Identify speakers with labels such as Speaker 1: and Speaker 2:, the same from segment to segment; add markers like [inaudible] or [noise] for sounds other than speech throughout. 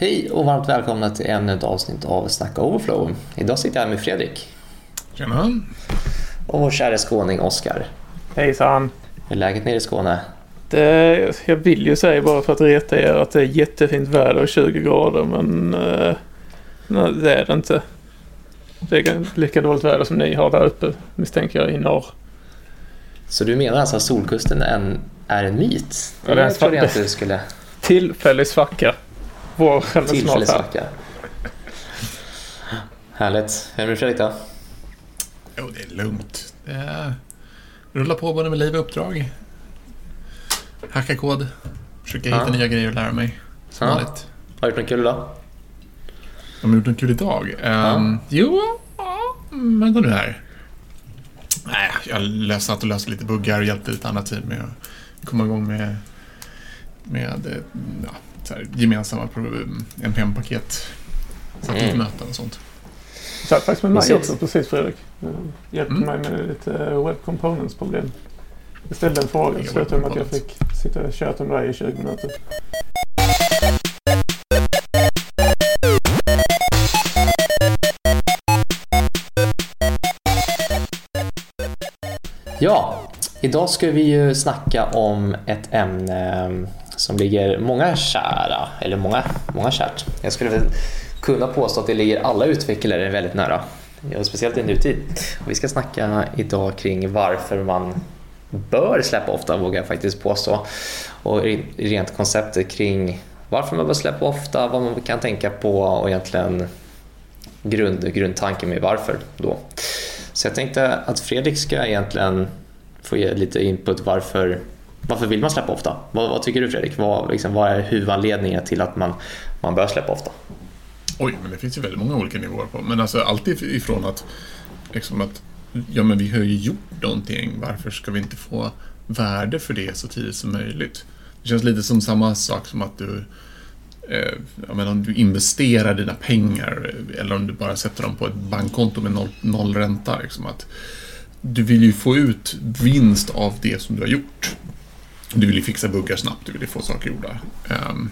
Speaker 1: Hej och varmt välkomna till ännu ett avsnitt av Snacka Overflow. Idag sitter jag här med Fredrik.
Speaker 2: Tjena.
Speaker 1: Och vår kära skåning Oskar.
Speaker 3: Hejsan.
Speaker 1: Hur är läget nere i Skåne?
Speaker 3: Det, jag vill ju säga bara för att reta er att det är jättefint väder och 20 grader men eh, nej, det är det inte. Det är lika dåligt väder som ni har där uppe misstänker jag i norr.
Speaker 1: Så du menar alltså att Solkusten är en, är en myt?
Speaker 3: Ja, det är en
Speaker 1: jag trodde jag inte du skulle...
Speaker 3: Tillfällig svacka. Vår är snart
Speaker 1: Tillfällig
Speaker 3: här.
Speaker 1: svacka. Härligt. Hur är det med Fredrik då?
Speaker 2: Jo, det är lugnt. Det är... Rulla på både med liv och uppdrag. Hacka kod. Försöka hitta
Speaker 1: Ja.
Speaker 2: nya grejer och lära mig. Som
Speaker 1: Ja.
Speaker 2: vanligt.
Speaker 1: Har du gjort något kul idag?
Speaker 2: Har de gjort något kul idag? Um, Jo, ja, vänta nu här. Nej, jag löste att och löste lite buggar och hjälpte lite andra team med att komma igång med, med eh, ja, här, gemensamma NPM-paket. Satt lite
Speaker 1: Mm.
Speaker 2: möten och sånt.
Speaker 3: Satt faktiskt med mig
Speaker 1: Precis.
Speaker 3: också precis Fredrik. Du hjälpte
Speaker 2: Mm.
Speaker 3: mig med lite web components problem. Jag ställde en fråga så slutade med att jag fick sitta och köta med dig i 20 minuter.
Speaker 1: Ja, idag ska vi ju snacka om ett ämne som ligger många kära, eller många, många kärt. Jag skulle väl kunna påstå att det ligger alla utvecklare väldigt nära. Speciellt i nutid. Och vi ska snacka idag kring varför man bör släppa ofta, vågar jag faktiskt påstå. Och rent konceptet kring varför man bör släppa ofta, vad man kan tänka på och egentligen grund, grundtanken med varför då. Så jag tänkte att Fredrik ska egentligen få ge lite input varför, varför vill man släppa ofta? Vad, vad tycker du Fredrik? Vad, liksom, vad är huvudanledningen till att man, man bör släppa ofta?
Speaker 2: Oj, men det finns ju väldigt många olika nivåer på. Men alltså alltid ifrån att, liksom att, ja men vi har ju gjort någonting, varför ska vi inte få värde för det så tidigt som möjligt? Det känns lite som samma sak som att du, eh, ja, men om du investerar dina pengar eller om du bara sätter dem på ett bankkonto med noll, noll ränta. Liksom att du vill ju få ut vinst av det som du har gjort. Du vill ju fixa buggar snabbt, du vill ju få saker gjorda. Ehm,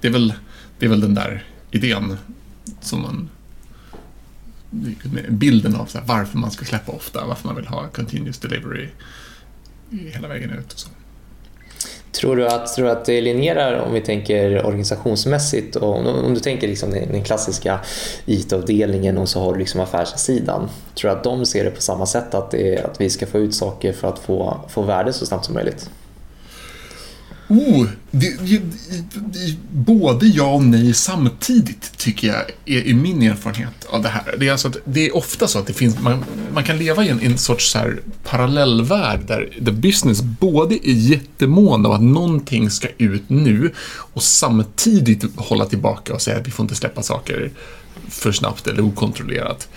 Speaker 2: det, är väl, det är väl den där idén som man... Bilden av så här, varför man ska släppa ofta, varför man vill ha continuous delivery hela vägen ut och så.
Speaker 1: Tror du att, tror du att det linjerar om vi tänker organisationsmässigt? Och om, du tänker liksom den, den klassiska IT-avdelningen och så har du liksom affärssidan. Tror du att de ser det på samma sätt, att, det är, att vi ska få ut saker för att få, få värde så snabbt som möjligt?
Speaker 2: Oh, det, det, det, både ja och nej samtidigt, tycker jag, är, är min erfarenhet av det här. Det är, alltså att, det är ofta så att det finns, man, man kan leva i en, en sorts så här parallellvärld där the business både är jättemån av att någonting ska ut nu och samtidigt hålla tillbaka och säga att vi får inte släppa saker för snabbt eller okontrollerat.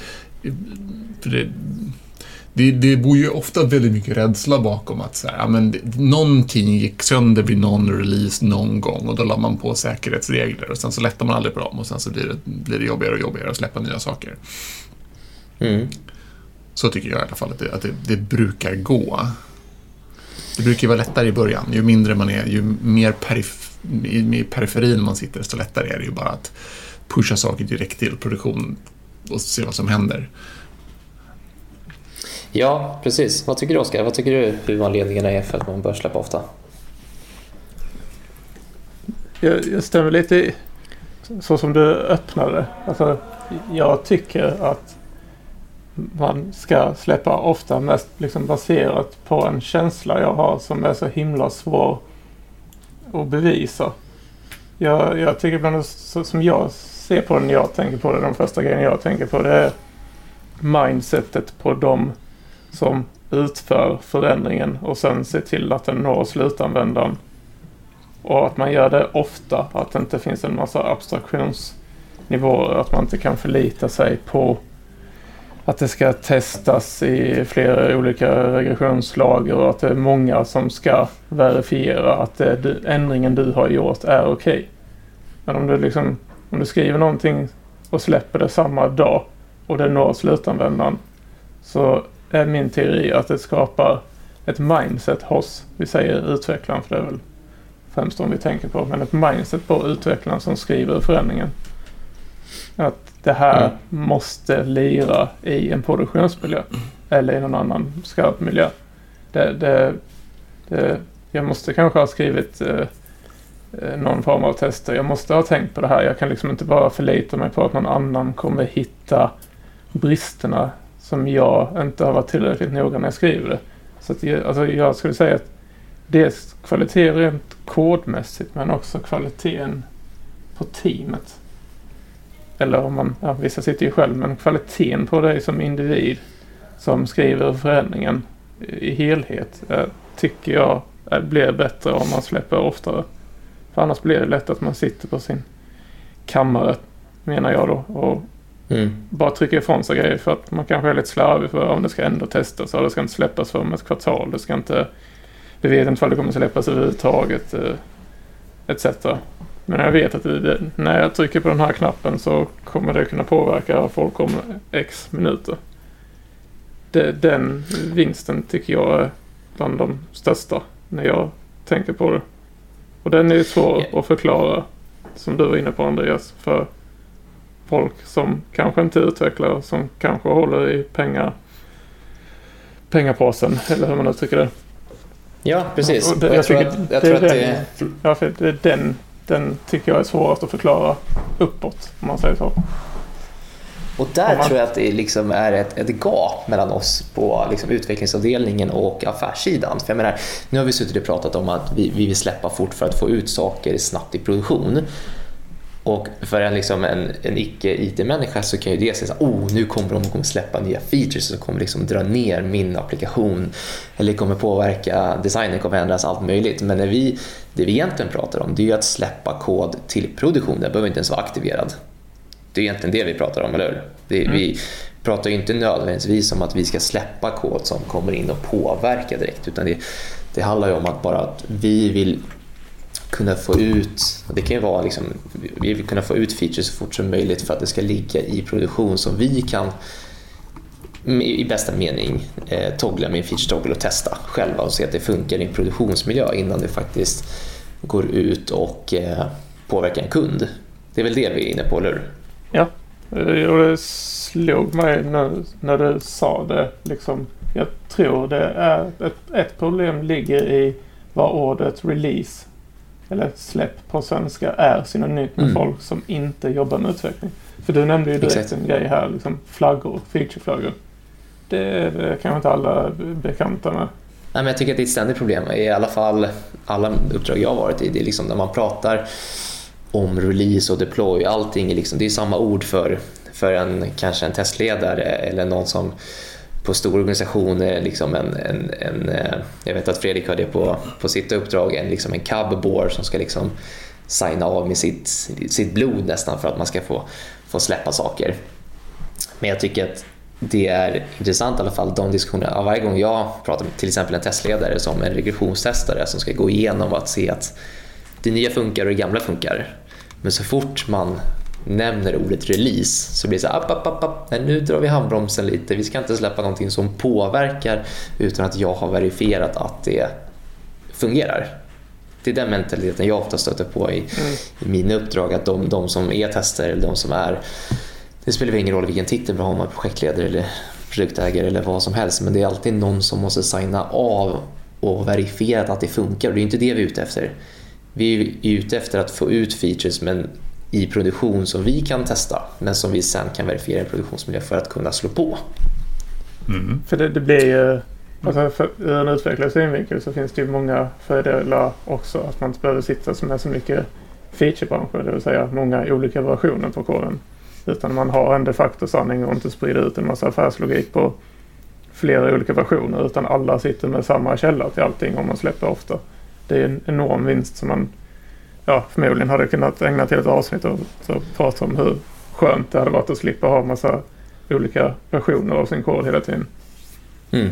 Speaker 2: För det, det, det bor ju ofta väldigt mycket rädsla bakom att så här, ja, men det, någonting gick sönder vid någon release någon gång och då la man på säkerhetsregler och sen så lättar man aldrig på dem och sen så blir det, blir det jobbigare och jobbigare att släppa nya saker.
Speaker 1: Mm.
Speaker 2: Så tycker jag i alla fall att det, att det, det brukar gå. Det brukar ju vara lättare i början. Ju mindre man är, ju mer perif i, i periferin man sitter, desto lättare är det ju bara att pusha saker direkt till produktion och se vad som händer.
Speaker 1: Ja, precis. Vad tycker du Oskar? Vad tycker du huvudanledningarna är för att man bör släppa ofta?
Speaker 3: Jag, jag stämmer lite i, så som du öppnade. Alltså, jag tycker att man ska släppa ofta mest liksom baserat på en känsla jag har som är så himla svår att bevisa. Jag, jag tycker bland annat så, som jag ser på det när jag tänker på det, de första grejerna jag tänker på det är mindsetet på de som utför förändringen och sen se till att den når slutanvändaren. Och att man gör det ofta, att det inte finns en massa abstraktionsnivåer, att man inte kan förlita sig på att det ska testas i flera olika regressionslager och att det är många som ska verifiera att det, ändringen du har gjort är okej. Men om du, liksom, om du skriver någonting och släpper det samma dag och det når slutanvändaren så är min teori att det skapar ett mindset hos, vi säger utvecklaren för det är väl främst om vi tänker på, men ett mindset på utvecklaren som skriver förändringen. Att det här
Speaker 1: Mm.
Speaker 3: måste lira i en produktionsmiljö eller i någon annan skarp miljö. Det, det, det, jag måste kanske ha skrivit eh, eh, någon form av tester. Jag måste ha tänkt på det här. Jag kan liksom inte bara förlita mig på att någon annan kommer hitta bristerna som jag inte har varit tillräckligt noga när jag skriver det. Så att jag, alltså jag skulle säga att dels kvalitet rent kodmässigt men också kvaliteten på teamet. Eller om man, ja, vissa sitter ju själv, men kvaliteten på dig som individ som skriver förändringen i helhet eh, tycker jag eh, blir bättre om man släpper oftare. För annars blir det lätt att man sitter på sin kammare, menar jag då, och
Speaker 1: Mm.
Speaker 3: bara trycker ifrån sig grejer för att man kanske är lite slarvig för om det ska ändå testas och det ska inte släppas för om ett kvartal. Det ska inte... Vi vet inte om det kommer släppas överhuvudtaget eh, etc. Men jag vet att det, när jag trycker på den här knappen så kommer det kunna påverka folk om x minuter. Det, den vinsten tycker jag är bland de största när jag tänker på det. Och den är svår att förklara, som du var inne på Andreas, för folk som kanske inte utvecklar, som kanske håller i pengar, pengapåsen, eller hur man uttrycker det.
Speaker 1: Ja, precis.
Speaker 3: Och det-
Speaker 1: Och jag,
Speaker 3: jag
Speaker 1: tror att, jag
Speaker 3: det
Speaker 1: tror
Speaker 3: är
Speaker 1: att
Speaker 3: den-
Speaker 1: det...
Speaker 3: Ja, för det, den, den tycker jag är svårast att förklara uppåt, om man säger så.
Speaker 1: Och där
Speaker 3: man-
Speaker 1: tror jag att det liksom är ett, ett gap mellan oss på liksom utvecklingsavdelningen och affärssidan. För jag menar, nu har vi suttit och pratat om att vi, vi vill släppa fort för att få ut saker snabbt i produktion. Och för en, liksom en, en icke-IT-människa så kan ju det säga att oh, nu kommer de kommer släppa nya features som kommer liksom dra ner min applikation eller kommer påverka designen, kommer ändras, allt möjligt. Men när vi, det vi egentligen pratar om det är ju att släppa kod till produktion, den behöver inte ens vara aktiverad. Det är egentligen det vi pratar om, eller hur? Det, Vi pratar ju inte nödvändigtvis om att vi ska släppa kod som kommer in och påverkar direkt, utan det, det handlar ju om att bara att vi vill kunna få ut, och det kan ju vara liksom, vi vill kunna få ut features så fort som möjligt för att det ska ligga i produktion som vi kan i bästa mening eh, toggla med en feature toggle och testa själva och se att det funkar i en produktionsmiljö innan det faktiskt går ut och eh, påverkar en kund. Det är väl det vi är inne på, eller hur?
Speaker 3: Ja, eh, och det slog mig när, när du sa det. Liksom, jag tror det är ett, ett problem ligger i vad ordet release eller släpp på svenska är synonymt med
Speaker 1: Mm.
Speaker 3: folk som inte jobbar med utveckling. För du nämnde ju direkt
Speaker 1: Exakt.
Speaker 3: en grej här, liksom flaggor, featureflaggor. Det är kanske inte alla bekanta med.
Speaker 1: Nej, men jag tycker att det är ett ständigt problem. I alla fall alla uppdrag jag har varit i. Det är liksom när man pratar om release och deploy. Allting är, liksom, det är samma ord för, för en, kanske en testledare eller någon som på stora organisationer, liksom en, en, en, eh, jag vet att Fredrik har det på, på sitt uppdrag, en, liksom en cub som ska liksom signa av med sitt, sitt blod nästan för att man ska få, få släppa saker. Men jag tycker att det är intressant i alla fall, de diskussionerna. Varje gång jag pratar med till exempel en testledare som en regressionstestare som ska gå igenom att se att det nya funkar och det gamla funkar. Men så fort man nämner ordet release så blir det så här, app, app, app, app. Nej, nu drar vi handbromsen lite. Vi ska inte släppa någonting som påverkar utan att jag har verifierat att det fungerar. Det är den mentaliteten jag ofta stöter på i, i mina uppdrag, att de, de som är tester eller de som är det spelar ingen roll vilken titel man har, om man är projektledare eller produktägare eller vad som helst, men det är alltid någon som måste signa av och verifiera att det funkar och det är inte det vi är ute efter. Vi är ute efter att få ut features men i produktion som vi kan testa men som vi sen kan verifiera i produktionsmiljö för att kunna slå på.
Speaker 2: Mm.
Speaker 3: För det, det blir ju... Alltså för, ur en utvecklares synvinkel så finns det ju många fördelar också. Att man inte behöver sitta med så mycket featurebranscher, det vill säga många olika versioner på koden. Utan man har en de facto sanning och inte sprider ut en massa affärslogik på flera olika versioner. Utan alla sitter med samma källa till allting om man släpper ofta. Det är en enorm vinst som man ja, förmodligen hade kunnat ägna till ett avsnitt och så prata om hur skönt det hade varit att slippa ha massa olika versioner av sin kod hela tiden.
Speaker 1: Mm.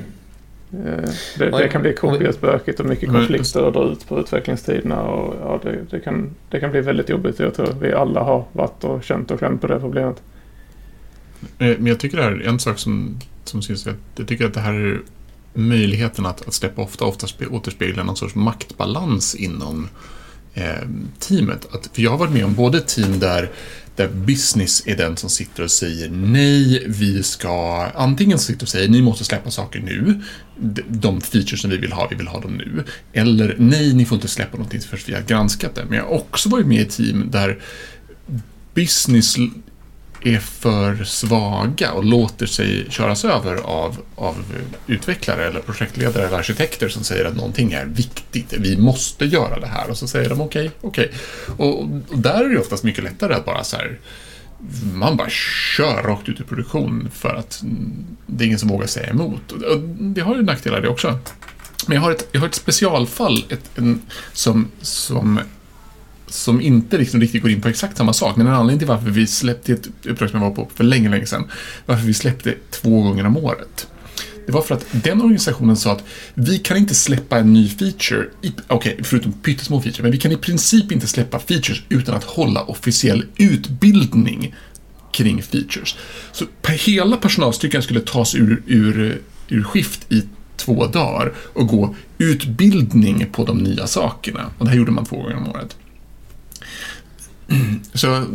Speaker 3: Eh, Det, det kan bli kopiöst bökigt och mycket konflikter och dra ut på utvecklingstiderna. Och, ja, det, det, kan, det kan bli väldigt jobbigt. Jag tror vi alla har varit och känt och klämt på det problemet.
Speaker 2: Eh, Men jag tycker det här är en sak som, som syns. Jag tycker att det här är möjligheten att, att släppa ofta, ofta spe- återspeglar någon sorts maktbalans inom eh, Eh, teamet. Att, för jag har varit med om både team där där business är den som sitter och säger nej, vi ska antingen sitter och säger ni måste släppa saker nu, de features som vi vill ha, vi vill ha dem nu. Eller nej, ni får inte släppa någonting förrän vi har granskat det. Men jag har också varit med i team där business är för svaga och låter sig köras över av, av utvecklare eller projektledare eller arkitekter som säger att någonting är viktigt, vi måste göra det här. Och så säger de okej, okay, okej. Okay. Och, och, där är det oftast mycket lättare att bara så här, man bara kör rakt ut i produktion för att det är ingen som vågar säga emot. Och det har ju nackdelar det också. Men jag har ett, jag har ett specialfall ett, en, som, som som inte liksom riktigt går in på exakt samma sak, men en anledning till varför vi släppte ett uppdrag som jag var på för länge, länge sedan, varför vi släppte två gånger om året. Det var för att den organisationen sa att vi kan inte släppa en ny feature, okej, okay, förutom pyttesmå features, men vi kan i princip inte släppa features utan att hålla officiell utbildning kring features. Så hela personalstyrkan skulle tas ur, ur, ur skift i två dagar och gå utbildning på de nya sakerna. Och det här gjorde man två gånger om året. [clears throat] Så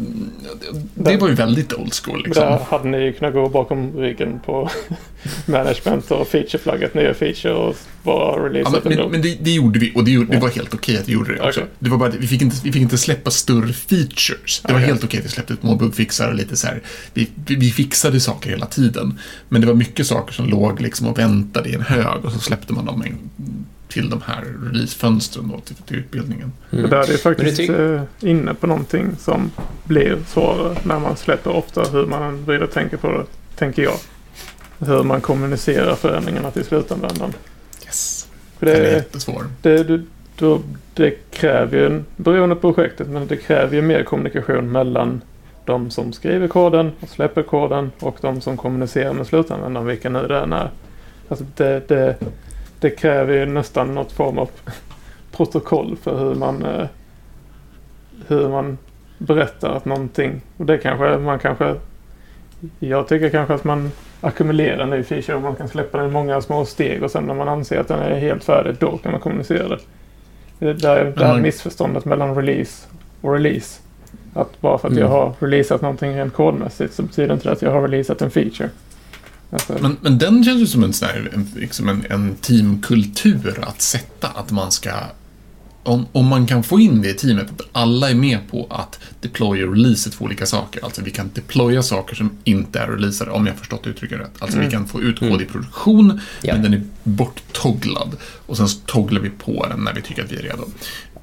Speaker 2: det var ju väldigt old school. Liksom.
Speaker 3: Där hade ni kunnat gå bakom ryggen på [laughs] management och featureflaggat nya feature och bara releasa
Speaker 2: ja, men, men, men det, det, gjorde vi och det, det var helt okej okay att vi gjorde det också. Okay. Det var bara vi fick, inte, vi fick inte släppa större features. Det var helt okej okay att vi släppte små bugfixar och lite så här. Vi, vi, vi, fixade saker hela tiden. Men det var mycket saker som låg liksom och väntade i en hög och så släppte man dem en till de här releasefönstren då, till, till utbildningen.
Speaker 3: Mm. Det där är faktiskt är eh, inne på någonting som blir svårare när man släpper ofta hur man vrider och tänker på det, tänker jag. Hur man kommunicerar förändringarna till slutanvändaren.
Speaker 2: Yes. För det, Den är jättesvår.
Speaker 3: Det, det, då, det kräver ju, beroende på projektet, men det kräver ju mer kommunikation mellan de som skriver koden och släpper koden och de som kommunicerar med slutanvändaren, vilka nu det än är. Alltså det, det, det kräver ju nästan något form av protokoll för hur man, eh, hur man berättar att någonting, och det kanske man kanske, jag tycker kanske att man ackumulerar en ny feature och man kan släppa den i många små steg och sen när man anser att den är helt färdig, då kan man kommunicera det. Det där, det här missförståndet mellan release och release. Att bara för att mm. jag har releasat någonting rent kodmässigt så betyder inte det att jag har releasat en feature.
Speaker 2: Men, men den känns ju som en, sån här, en, liksom en, en teamkultur att sätta. Att man ska... Om, om man kan få in det i teamet, att alla är med på att deploya och release två olika saker. Alltså vi kan deploya saker som inte är releasade, om jag har förstått uttrycket rätt. Alltså mm. vi kan få ut kod mm. i produktion, ja. men den är borttogglad. Och sen togglar vi på den när vi tycker att vi är redo.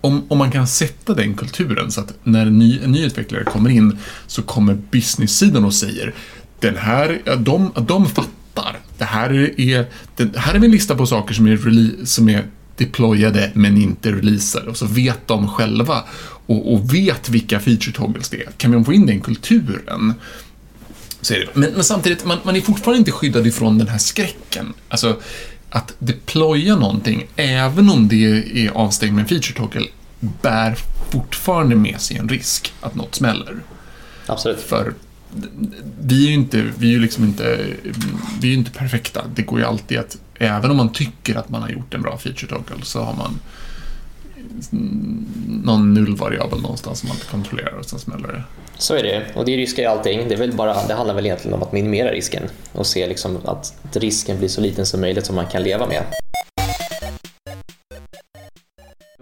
Speaker 2: Om, om, man kan sätta den kulturen så att när en ny, en ny utvecklare kommer in så kommer business-sidan och säger den här, de, de fattar. Det här är, det här är en lista på saker som är, som är deployade men inte releasade. Och så vet de själva och, och vet vilka feature toggles det är. Kan man få in den kulturen så är det. Men, men samtidigt, man, man är fortfarande inte skyddad ifrån den här skräcken. Alltså, att deploya någonting, även om det är avsteg med en feature toggle, bär fortfarande med sig en risk att något smäller.
Speaker 1: Absolut.
Speaker 2: För vi är ju inte, vi är ju liksom inte, vi är inte perfekta. Det går ju alltid att, även om man tycker att man har gjort en bra feature toggle så har man någon nullvariabel någonstans som man inte kontrollerar och sen smäller det.
Speaker 1: Så är det och det är risker i allting. Det, är väl bara, det handlar väl egentligen om att minimera risken och se liksom att risken blir så liten som möjligt som man kan leva med.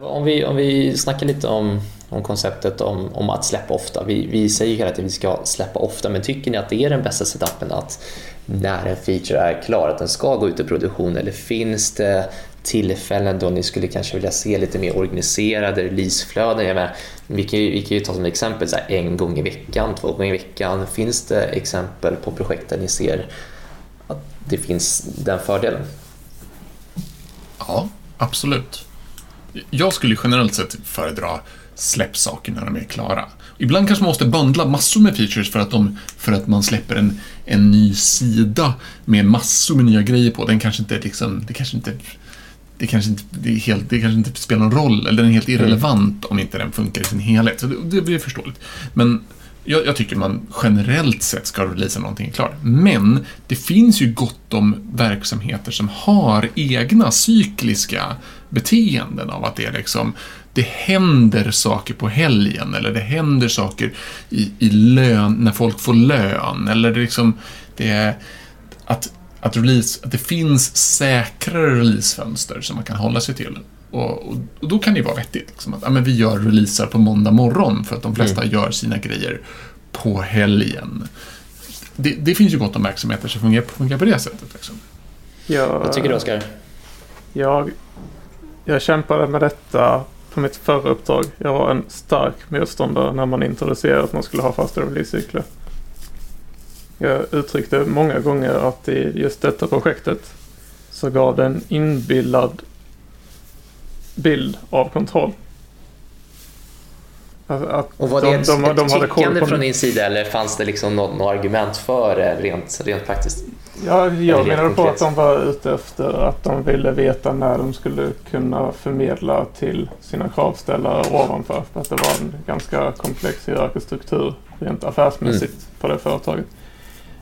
Speaker 1: Om vi, om vi snackar lite om, om konceptet om, om att släppa ofta. Vi, vi säger hela tiden att vi ska släppa ofta, men tycker ni att det är den bästa setupen att när en feature är klar, att den ska gå ut i produktion? Eller finns det tillfällen då ni skulle kanske vilja se lite mer organiserade releaseflöden? vi, kan ju, vi kan ju ta som exempel så en gång i veckan, två gånger i veckan. Finns det exempel på projekt där ni ser att det finns den fördelen?
Speaker 2: Ja, absolut. Jag skulle generellt sett föredra släpp saker när de är klara. Ibland kanske man måste bundla massor med features för att, de, för att man släpper en, en ny sida med massor med nya grejer på. Den kanske inte liksom, det kanske inte det kanske inte, det helt, det kanske inte spelar någon roll, eller den är helt mm. irrelevant mm. om inte den funkar i sin helhet. Så det, det blir förståeligt. Men jag, jag, tycker man generellt sett ska releasa någonting klart. Men det finns ju gott om verksamheter som har egna cykliska beteenden av att det är liksom det händer saker på helgen eller det händer saker i, i lön, när folk får lön eller det liksom, det är att, att, release, att det finns säkrare releasefönster som man kan hålla sig till. Och, och, och då kan det vara vettigt. Liksom, att ja, men vi gör releaser på måndag morgon för att de flesta mm. gör sina grejer på helgen. Det, det, finns ju gott om verksamheter som fungerar, fungerar på det sättet. Liksom.
Speaker 1: Ja, Vad tycker du, Oskar?
Speaker 3: Jag, jag kämpade med detta på mitt förra uppdrag. Jag var en stark motståndare när man introducerade att man skulle ha fasta releasecykler. Jag uttryckte många gånger att i just detta projektet så gav det en inbillad bild av kontroll.
Speaker 1: Att, och var det de, ett, de, de, de ett tyckande från din sida eller fanns det liksom något, något argument för det rent, rent praktiskt?
Speaker 3: Ja, jag menade på att de var ute efter att de ville veta när de skulle kunna förmedla till sina kravställare ovanför. För att det var en ganska komplex hierarkisk struktur rent affärsmässigt mm. på det företaget.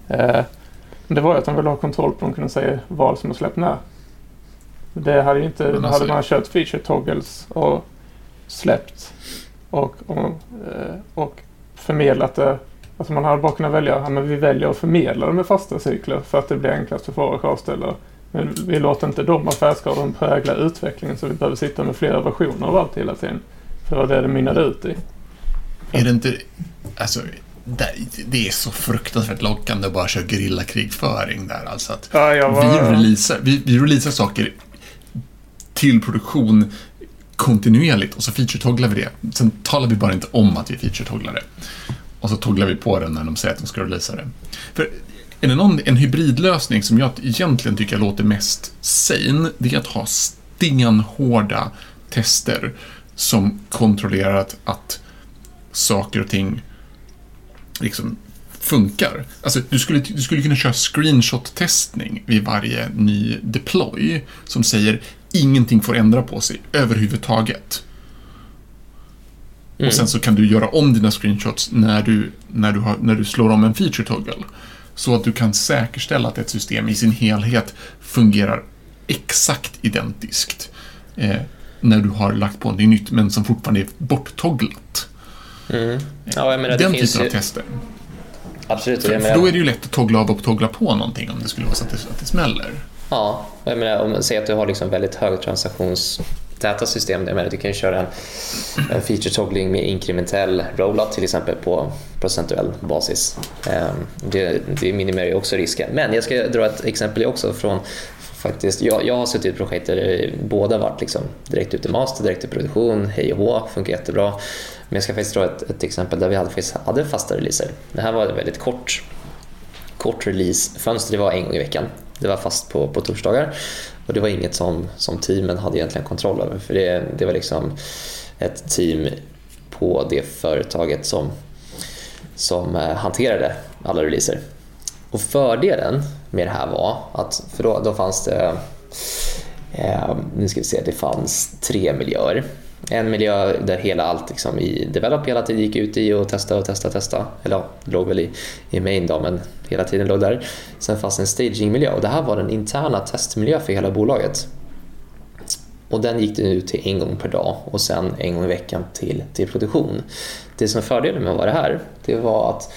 Speaker 3: Eh, det var ju att de ville ha kontroll på att de kunde säga vad som är släppt när. Det hade ju inte, alltså, hade man kört feature toggles och släppt och, och, eh, och förmedlat det Alltså man hade bara kunnat välja, ja, men vi väljer att förmedla det med fasta cykler för att det blir enklast för våra kravställare. Men vi låter inte de affärsgraden prägla utvecklingen så vi behöver sitta med flera versioner av allt hela tiden. För det var det det mynnade ut i.
Speaker 2: Är det inte... Alltså, det är så fruktansvärt lockande att bara köra gerillakrigföring där. Alltså att ja, var... vi, releasar, vi, vi releasar saker till produktion kontinuerligt och så feature-togglar vi det. Sen talar vi bara inte om att vi feature-togglar det. Och så togglar vi på den när de säger att de ska releasa det. För är det någon, en hybridlösning som jag egentligen tycker låter mest sane, det är att ha stenhårda tester som kontrollerar att, att saker och ting liksom funkar. Alltså, du skulle, du skulle kunna köra screenshot-testning vid varje ny deploy som säger ingenting får ändra på sig överhuvudtaget. Mm. Och sen så kan du göra om dina screenshots när du, när du, har, när du slår om en feature toggle. Så att du kan säkerställa att ett system i sin helhet fungerar exakt identiskt. Eh, när du har lagt på någonting nytt men som fortfarande är borttogglat.
Speaker 1: Mm. Ja,
Speaker 2: menar, Den typen av tester.
Speaker 1: Absolut.
Speaker 2: För, för, då är det ju lätt att toggla av och toggla på någonting om det skulle vara så att det, att det smäller.
Speaker 1: Ja, jag menar, om man säger att du har liksom väldigt hög transaktionstäta system. Jag menar, du kan köra en, en feature toggling med inkrementell rollout till exempel på procentuell basis. Ehm, det, det minimerar ju också risken. Men jag ska dra ett exempel också från faktiskt, jag, jag har suttit i ett projekt där båda varit liksom direkt ut i master, direkt i produktion, hej och hå, funkar jättebra. Men jag ska faktiskt dra ett, ett exempel där vi hade, faktiskt hade fasta releaser. Det här var ett väldigt kort, kort releasefönster, det var en gång i veckan. Det var fast på, på torsdagar. Och det var inget som, som teamen hade egentligen kontroll över. För det, det var liksom ett team på det företaget som, som eh, hanterade alla releaser. Och fördelen med det här var att, för då, då fanns det, eh, nu ska vi se, det fanns tre miljöer en miljö där hela allt liksom i develop hela tiden gick ut i och testa och testa och testa. Eller ja, det låg väl i, i main då, men hela tiden låg där. Sen fanns en stagingmiljö och det här var den interna testmiljö för hela bolaget. Och den gick det ut till en gång per dag och sen en gång i veckan till, till produktion. Det som fördelen med att vara det här, det var att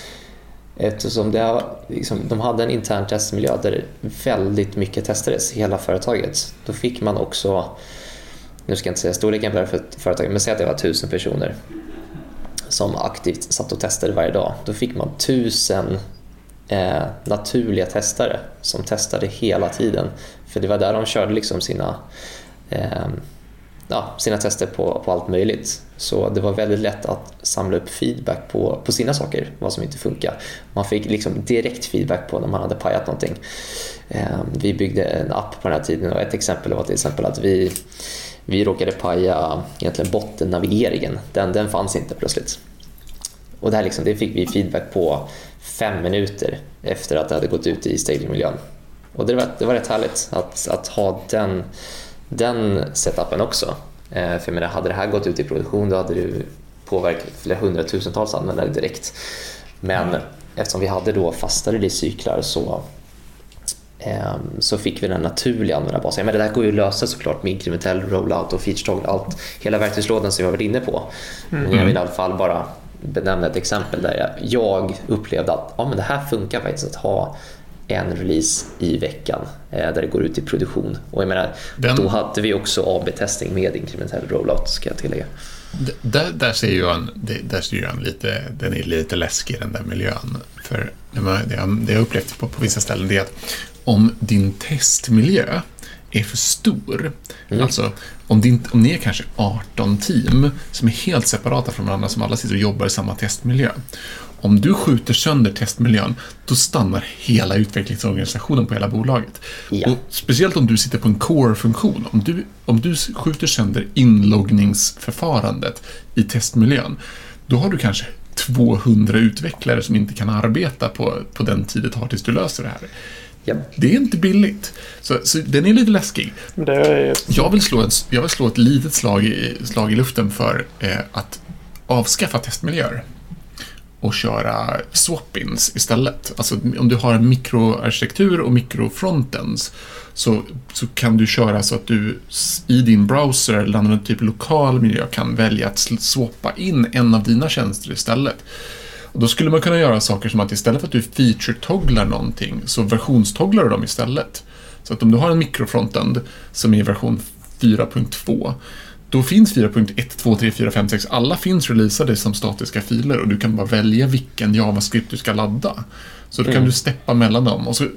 Speaker 1: eftersom det, liksom, de hade en intern testmiljö där väldigt mycket testades i hela företaget, då fick man också nu ska jag inte säga storleken på det här företaget, men säg att det var tusen personer som aktivt satt och testade varje dag. Då fick man tusen eh, naturliga testare som testade hela tiden. För det var där de körde liksom sina, eh, ja, sina tester på, på allt möjligt. Så det var väldigt lätt att samla upp feedback på, på sina saker, vad som inte funkar. Man fick liksom direkt feedback på när man hade pajat någonting. Eh, vi byggde en app på den här tiden och ett exempel var till exempel att vi vi råkade paja egentligen bottennavigeringen. Den, den fanns inte plötsligt. Och det, här liksom, det fick vi feedback på fem minuter efter att det hade gått ut i stagingmiljön. Och det var, det var rätt härligt att, att ha den, den setupen också. Eh, för jag menar, hade det här gått ut i produktion då hade det påverkat flera hundratusentals användare direkt. Men eftersom vi hade då fasta releasecyklar så så fick vi den naturliga användarbasen. Men det där går ju att lösa såklart med inkrementell rollout och feature allt, hela verktygslådan som vi har varit inne på. Men jag vill i alla fall bara benämna ett exempel där jag, upplevde att ja, men det här funkar faktiskt att ha en release i veckan eh, där det går ut i produktion. Och jag menar,
Speaker 2: Den-
Speaker 1: Då hade vi också AB-testning med inkrementell rollout ska jag tillägga.
Speaker 2: Där, där ser jag en, där ser jag en lite, den är lite läskig den där miljön. För det jag, det jag upplevt på, på vissa ställen det är att om din testmiljö är för stor, alltså om, din, om ni är kanske 18 team som är helt separata från varandra, som alla sitter och jobbar i samma testmiljö. Om du skjuter sönder testmiljön, då stannar hela utvecklingsorganisationen på hela bolaget.
Speaker 1: Ja.
Speaker 2: Och speciellt om du sitter på en core-funktion. Om du, om du skjuter sönder inloggningsförfarandet i testmiljön, då har du kanske 200 utvecklare som inte kan arbeta på, på den tid det tar tills du löser det här.
Speaker 1: Ja.
Speaker 2: Det är inte billigt. Så, så den är lite läskig.
Speaker 3: Det är,
Speaker 2: Jag vill slå, en, jag vill slå ett litet slag i, slag i luften för eh, att avskaffa testmiljöer och köra swap-ins istället. Alltså om du har en mikroarkitektur och mikrofrontends så, så kan du köra så att du i din browser eller annan typ lokal miljö kan välja att swappa in en av dina tjänster istället. Och då skulle man kunna göra saker som att istället för att du feature-togglar någonting så versionstogglar du dem istället. Så att om du har en mikrofrontend som är version 4.2 då finns 4.1, 2, 3, 4, 5, 6. Alla finns releasade som statiska filer och du kan bara välja vilken JavaScript du ska ladda. Så då kan
Speaker 1: Mm.
Speaker 2: du steppa mellan dem. Och så,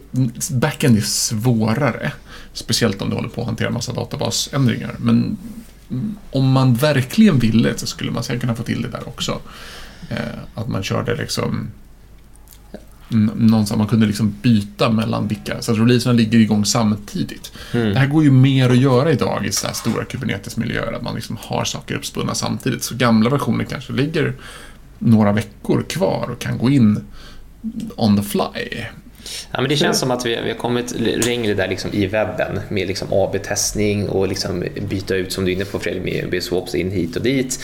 Speaker 2: backend är svårare. Speciellt om du håller på att hantera massa databasändringar. Men om man verkligen ville så skulle man säkert kunna få till det där också. Eh, att man körde liksom någonstans, man kunde liksom byta mellan vilka, så att releaserna ligger igång samtidigt.
Speaker 1: Mm.
Speaker 2: Det här går ju mer att göra idag i så här stora Kubernetes-miljöer, att man liksom har saker uppspunna samtidigt. Så gamla versioner kanske ligger några veckor kvar och kan gå in on the fly.
Speaker 1: Ja, men det känns som att vi, vi har kommit längre där liksom i webben med liksom AB-testning och liksom byta ut, som du är inne på Fredrik, med B-swaps in hit och dit.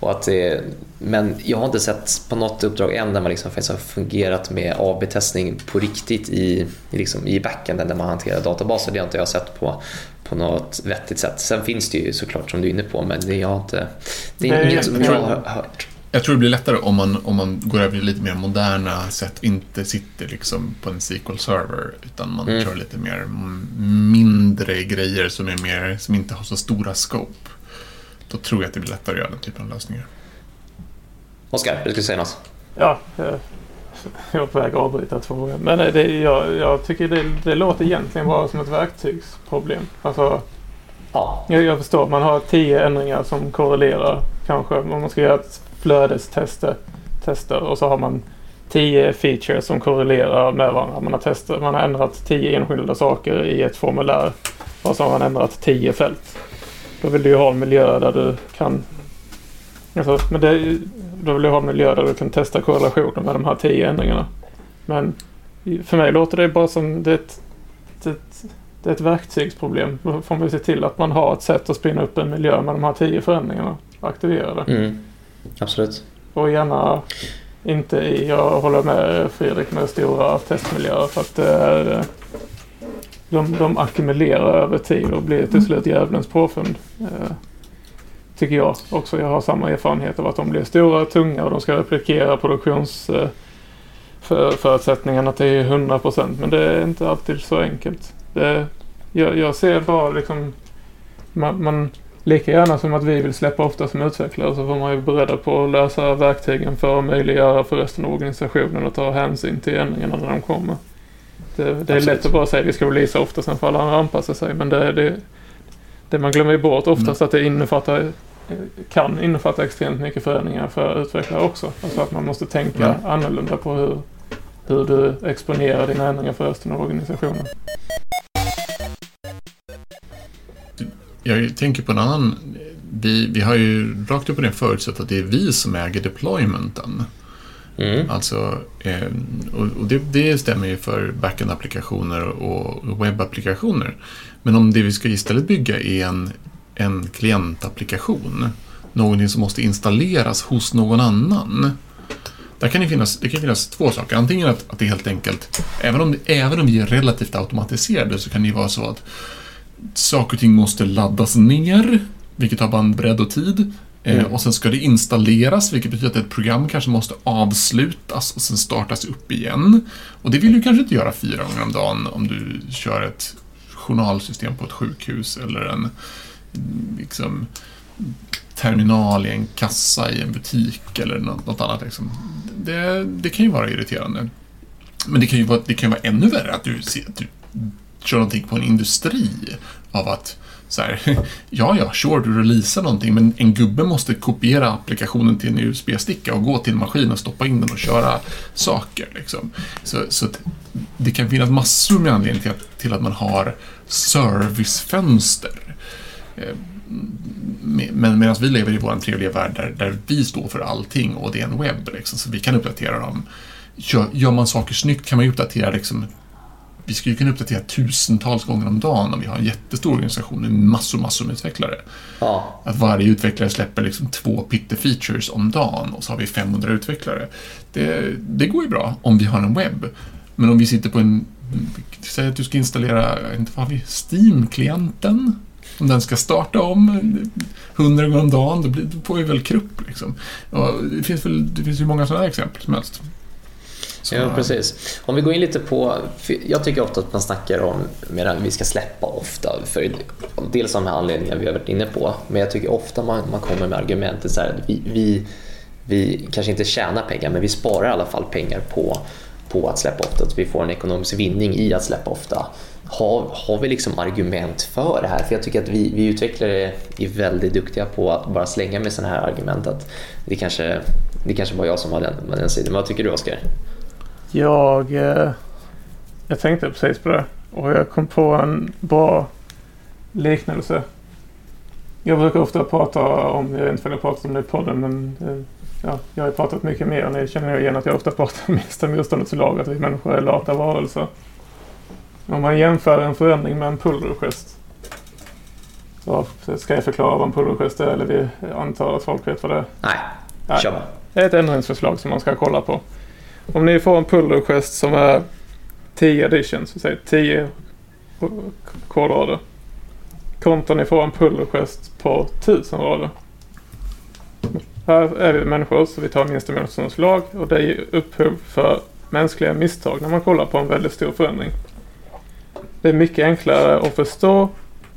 Speaker 1: Och att, eh, men jag har inte sett på något uppdrag än där man liksom faktiskt har fungerat med AB-testning på riktigt i, liksom, i backenden där man hanterar databaser. Det har inte jag sett på, på något vettigt sätt. Sen finns det ju såklart som du är inne på, men det, jag har inte, det är
Speaker 3: Nej,
Speaker 1: inget som
Speaker 3: jag-
Speaker 1: har hört.
Speaker 2: Jag tror det blir lättare om man, om man går över till lite mer moderna sätt, inte sitter liksom på en SQL-server, utan man
Speaker 1: Mm.
Speaker 2: kör lite mer mindre grejer som, är mer, som inte har så stora scope. Då tror jag att det blir lättare att göra den typen av lösningar.
Speaker 1: Oskar, du skulle säga något?
Speaker 3: ja, jag är på väg att avbryta två gånger. Men eh, det, jag, jag tycker det, det låter egentligen bara som ett verktygsproblem. Alltså,
Speaker 1: Ja.
Speaker 3: jag, jag förstår, man har tio ändringar som korrelerar kanske. Om man ska göra ett flödestester tester, och så har man tio features som korrelerar med varandra. Man har, testat, man har ändrat tio enskilda saker i ett formulär och så har man ändrat tio fält. Då vill du ju ha en miljö där du kan Alltså, men det, då vill du ha en miljö där du kan testa korrelationen med de här tio ändringarna. Men för mig låter det bara som det är ett, det, det är ett verktygsproblem. Då får man se till att man har ett sätt att spinna upp en miljö med de här tio förändringarna aktiverade.
Speaker 1: Mm. Absolut.
Speaker 3: Och gärna inte i, jag håller med Fredrik med stora testmiljöer för att det är, de, de ackumulerar över tid och blir till slut djävulens påfund. Eh, tycker jag också. Jag har samma erfarenhet av att de blir stora, tunga och de ska replikera produktions eh, för, förutsättningarna till 100% men det är inte alltid så enkelt. Det, jag, jag ser bara liksom man, man Lika gärna som att vi vill släppa ofta som utvecklare så får man ju beredda på att lösa verktygen för att möjliggöra för resten av organisationen att ta hänsyn till ändringarna när de kommer. Det, det är
Speaker 1: Absolut.
Speaker 3: lätt att bara säga att vi ska releasa ofta, sen får alla anpassa sig. Men det, det, det man glömmer bort oftast att det innefattar, kan innefatta extremt mycket förändringar för utvecklare också. Alltså att man måste tänka
Speaker 2: Mm.
Speaker 3: annorlunda på hur, hur du exponerar dina ändringar för resten av organisationen.
Speaker 2: Jag tänker på en annan... Vi, vi har ju rakt upp och ner förutsatt att det är vi som äger deploymenten.
Speaker 1: Mm.
Speaker 2: Alltså, eh, och, det, det stämmer ju för backend-applikationer och webbapplikationer. Men om det vi ska istället bygga är en, en klientapplikation, någonting som måste installeras hos någon annan, Där kan det, finnas, det kan finnas två saker. Antingen att, att det helt enkelt, även om, även om vi är relativt automatiserade, så kan det ju vara så att saker och ting måste laddas ner, vilket har bandbredd och tid. Eh,
Speaker 1: Mm.
Speaker 2: Och sen ska det installeras, vilket betyder att ett program kanske måste avslutas och sen startas upp igen. Och det vill du kanske inte göra fyra gånger om dagen om du kör ett journalsystem på ett sjukhus eller en liksom, terminal i en kassa i en butik eller något, annat. Liksom. Det, det kan ju vara irriterande. Men det kan ju vara, det kan vara ännu värre att du, ser, att du kör någonting på en industri av att så här, [laughs] ja, ja, sure, du releasar någonting, men en gubbe måste kopiera applikationen till en USB-sticka och gå till en maskin och stoppa in den och köra saker. Liksom. Så, så att det kan finnas massor med anledningar till att, till att man har servicefönster. Eh, men medan vi lever i vår trevliga värld där, där vi står för allting och det är en webb, liksom, så vi kan uppdatera dem. Gör, gör man saker snyggt kan man ju uppdatera liksom, vi skulle kunna uppdatera tusentals gånger om dagen om vi har en jättestor organisation med massor, massor med utvecklare.
Speaker 1: Ja,
Speaker 2: Att varje utvecklare släpper liksom två pitte-features om dagen och så har vi 500 utvecklare. Det, det går ju bra om vi har en webb. Men om vi sitter på en... Säg att du ska installera, inte vad vi, Steam-klienten. Om den ska starta om 100 gånger om dagen, då, blir, då får vi väl krupp. Liksom. Och det, finns väl, det finns ju många sådana här exempel som helst. Så-
Speaker 1: ja, precis. Om vi går in lite på... Jag tycker ofta att man snackar om medan vi ska släppa ofta. För dels av de här anledningarna vi har varit inne på. Men jag tycker ofta man, man kommer med argumentet så här att vi, vi, vi kanske inte tjänar pengar, men vi sparar i alla fall pengar på, på att släppa ofta. Att vi får en ekonomisk vinning i att släppa ofta. Har, har vi liksom argument för det här? För jag tycker att vi, vi utvecklare är väldigt duktiga på att bara slänga med sådana här argument. Att det kanske, det kanske var jag som var den, den sidan. Vad tycker du Oskar?
Speaker 3: Jag, eh, jag tänkte precis på det och jag kom på en bra liknelse. Jag brukar ofta prata om, jag vet inte om jag pratat om det i podden, men eh, ja, jag har pratat mycket mer. Ni känner igen att jag ofta pratar [laughs] om minsta motståndets lag, att vi människor är lata varelser. Om man jämför en förändring med en. Så ska jag förklara vad en pull request är eller vi antar att folk vet vad det är?
Speaker 1: Nej,
Speaker 3: Nej.
Speaker 1: kör bara.
Speaker 3: Är ett ändringsförslag som man ska kolla på. Om ni får en pull request som är 10 editions, vi säger 10 kodrader. Kontra ni får en pull request på 1000 rader. Här är vi människor så vi tar minsta motståndets lag och det ger upphov för mänskliga misstag när man kollar på en väldigt stor förändring. Det är mycket enklare att förstå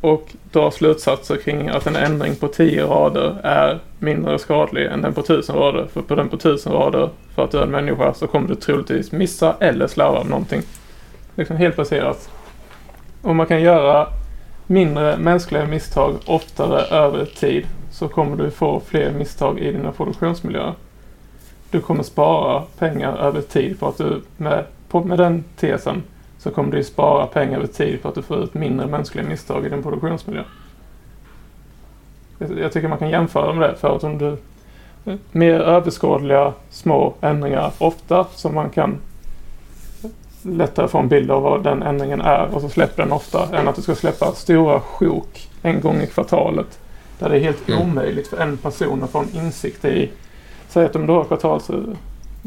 Speaker 3: och dra slutsatser kring att en ändring på 10 rader är mindre skadlig än den på 1000 rader. För på den på 1000 rader, för att du är en människa, så kommer du troligtvis missa eller slarva med någonting. Liksom helt baserat. Om man kan göra mindre mänskliga misstag oftare över tid så kommer du få fler misstag i dina produktionsmiljöer. Du kommer spara pengar över tid på att du med, på, med den tesen så kommer du spara pengar över tid på att du får ut mindre mänskliga misstag i din produktionsmiljö. Jag tycker man kan jämföra med det för att om du mer överskådliga små ändringar ofta som man kan lättare få en bild av vad den ändringen är och så släpper den ofta än att du ska släppa stora sjok en gång i kvartalet där det är helt
Speaker 1: Mm.
Speaker 3: omöjligt för en person att få en insikt i. Säg att om du har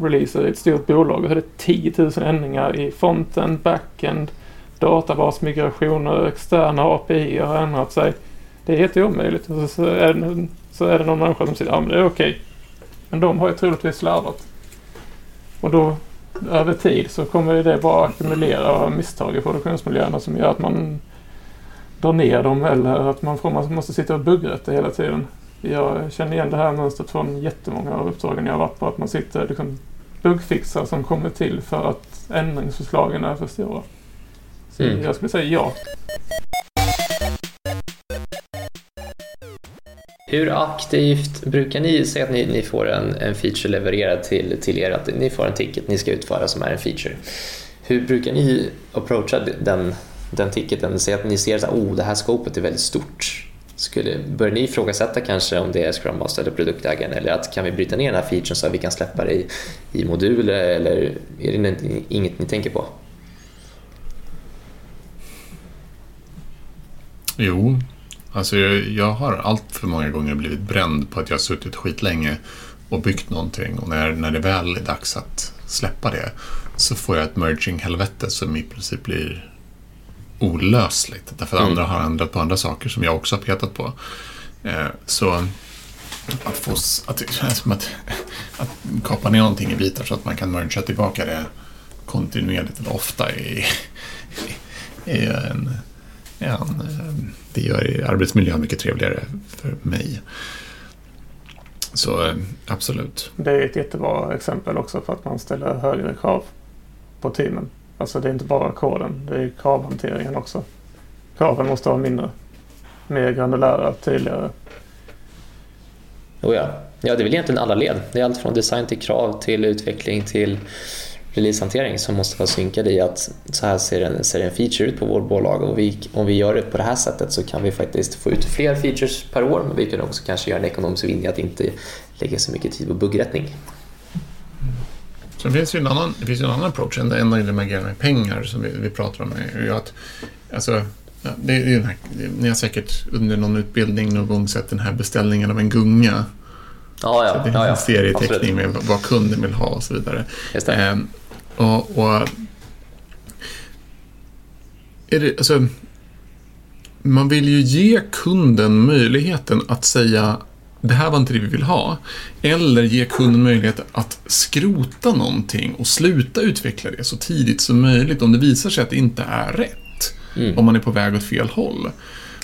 Speaker 3: releaser i ett stort bolag och hade är 10 000 ändringar i fronten, backend, databasmigrationer, externa API har ändrat sig. Det är helt omöjligt. Och så, är det, så är det någon människa som säger ja men det är okej. Men de har ju troligtvis slarvat. Och då över tid så kommer det bara ackumulera misstag i produktionsmiljöerna som gör att man drar ner dem eller att man, får, man måste sitta och buggrätta hela tiden. Jag känner igen det här mönstret från jättemånga av uppdragen jag har varit på. Att man sitter liksom buggfixar som kommer till för att ändringsförslagen är för stora. Så
Speaker 1: Mm.
Speaker 3: jag skulle säga ja.
Speaker 1: Hur aktivt brukar ni säga att ni, ni får en, en feature levererad till, till er? Att ni får en ticket ni ska utföra som är en feature. Hur brukar ni approacha den, den ticketen? Säg att ni ser att oh, det här scopet är väldigt stort. Skulle, börjar ni ifrågasätta kanske om det är Scrum Master eller produktägaren? Eller att kan vi bryta ner den här featuren så att vi kan släppa det i, i moduler? Eller är det inget- inget ni tänker på?
Speaker 2: Jo, alltså jag, jag har allt för många gånger blivit bränd på att jag har suttit skitlänge och byggt någonting. Och när, när det väl är dags att släppa det så får jag ett merging-helvete som i princip blir olösligt. Därför att
Speaker 1: Mm.
Speaker 2: andra har ändrat på andra saker som jag också har petat på. Eh, så att få att, det känns som att, [laughs] att kapa ner någonting i bitar så att man kan mergea tillbaka det kontinuerligt eller ofta är, är ju en, en, eh, det gör arbetsmiljön mycket trevligare för mig. Så eh, absolut.
Speaker 3: Det är ett jättebra exempel också för att man ställer högre krav på teamen. Alltså det är inte bara koden, det är kravhanteringen också. Kraven måste vara mindre. Mer granulära, tydligare.
Speaker 1: Oh ja. ja, det är väl egentligen alla led. Det är allt från design till krav till utveckling till releasehantering som måste vara synkade i att så här ser en, ser en feature ut på vårt bolag och vi, om vi gör det på det här sättet så kan vi faktiskt få ut fler features per år men vi kan också kanske göra en ekonomisk vinning att inte lägga så mycket tid på buggrättning.
Speaker 2: Sen finns det ju en annan, det finns ju en annan approach än när man med pengar som vi, vi pratar om. är att, alltså, det är ju den här, ni har säkert under någon utbildning någon gång sett den här beställningen av en gunga.
Speaker 1: Ja,
Speaker 2: Så
Speaker 1: ja,
Speaker 2: det är
Speaker 1: ja,
Speaker 2: en
Speaker 1: ja.
Speaker 2: serieteckning
Speaker 1: Absolut.
Speaker 2: med vad kunden vill ha och så vidare.
Speaker 1: Det.
Speaker 2: Ehm, och, och är det, alltså, man vill ju ge kunden möjligheten att säga det här var inte det vi vill ha. Eller ge kunden möjlighet att skrota någonting och sluta utveckla det så tidigt som möjligt om det visar sig att det inte är rätt.
Speaker 1: Mm.
Speaker 2: Om man är på väg åt fel håll.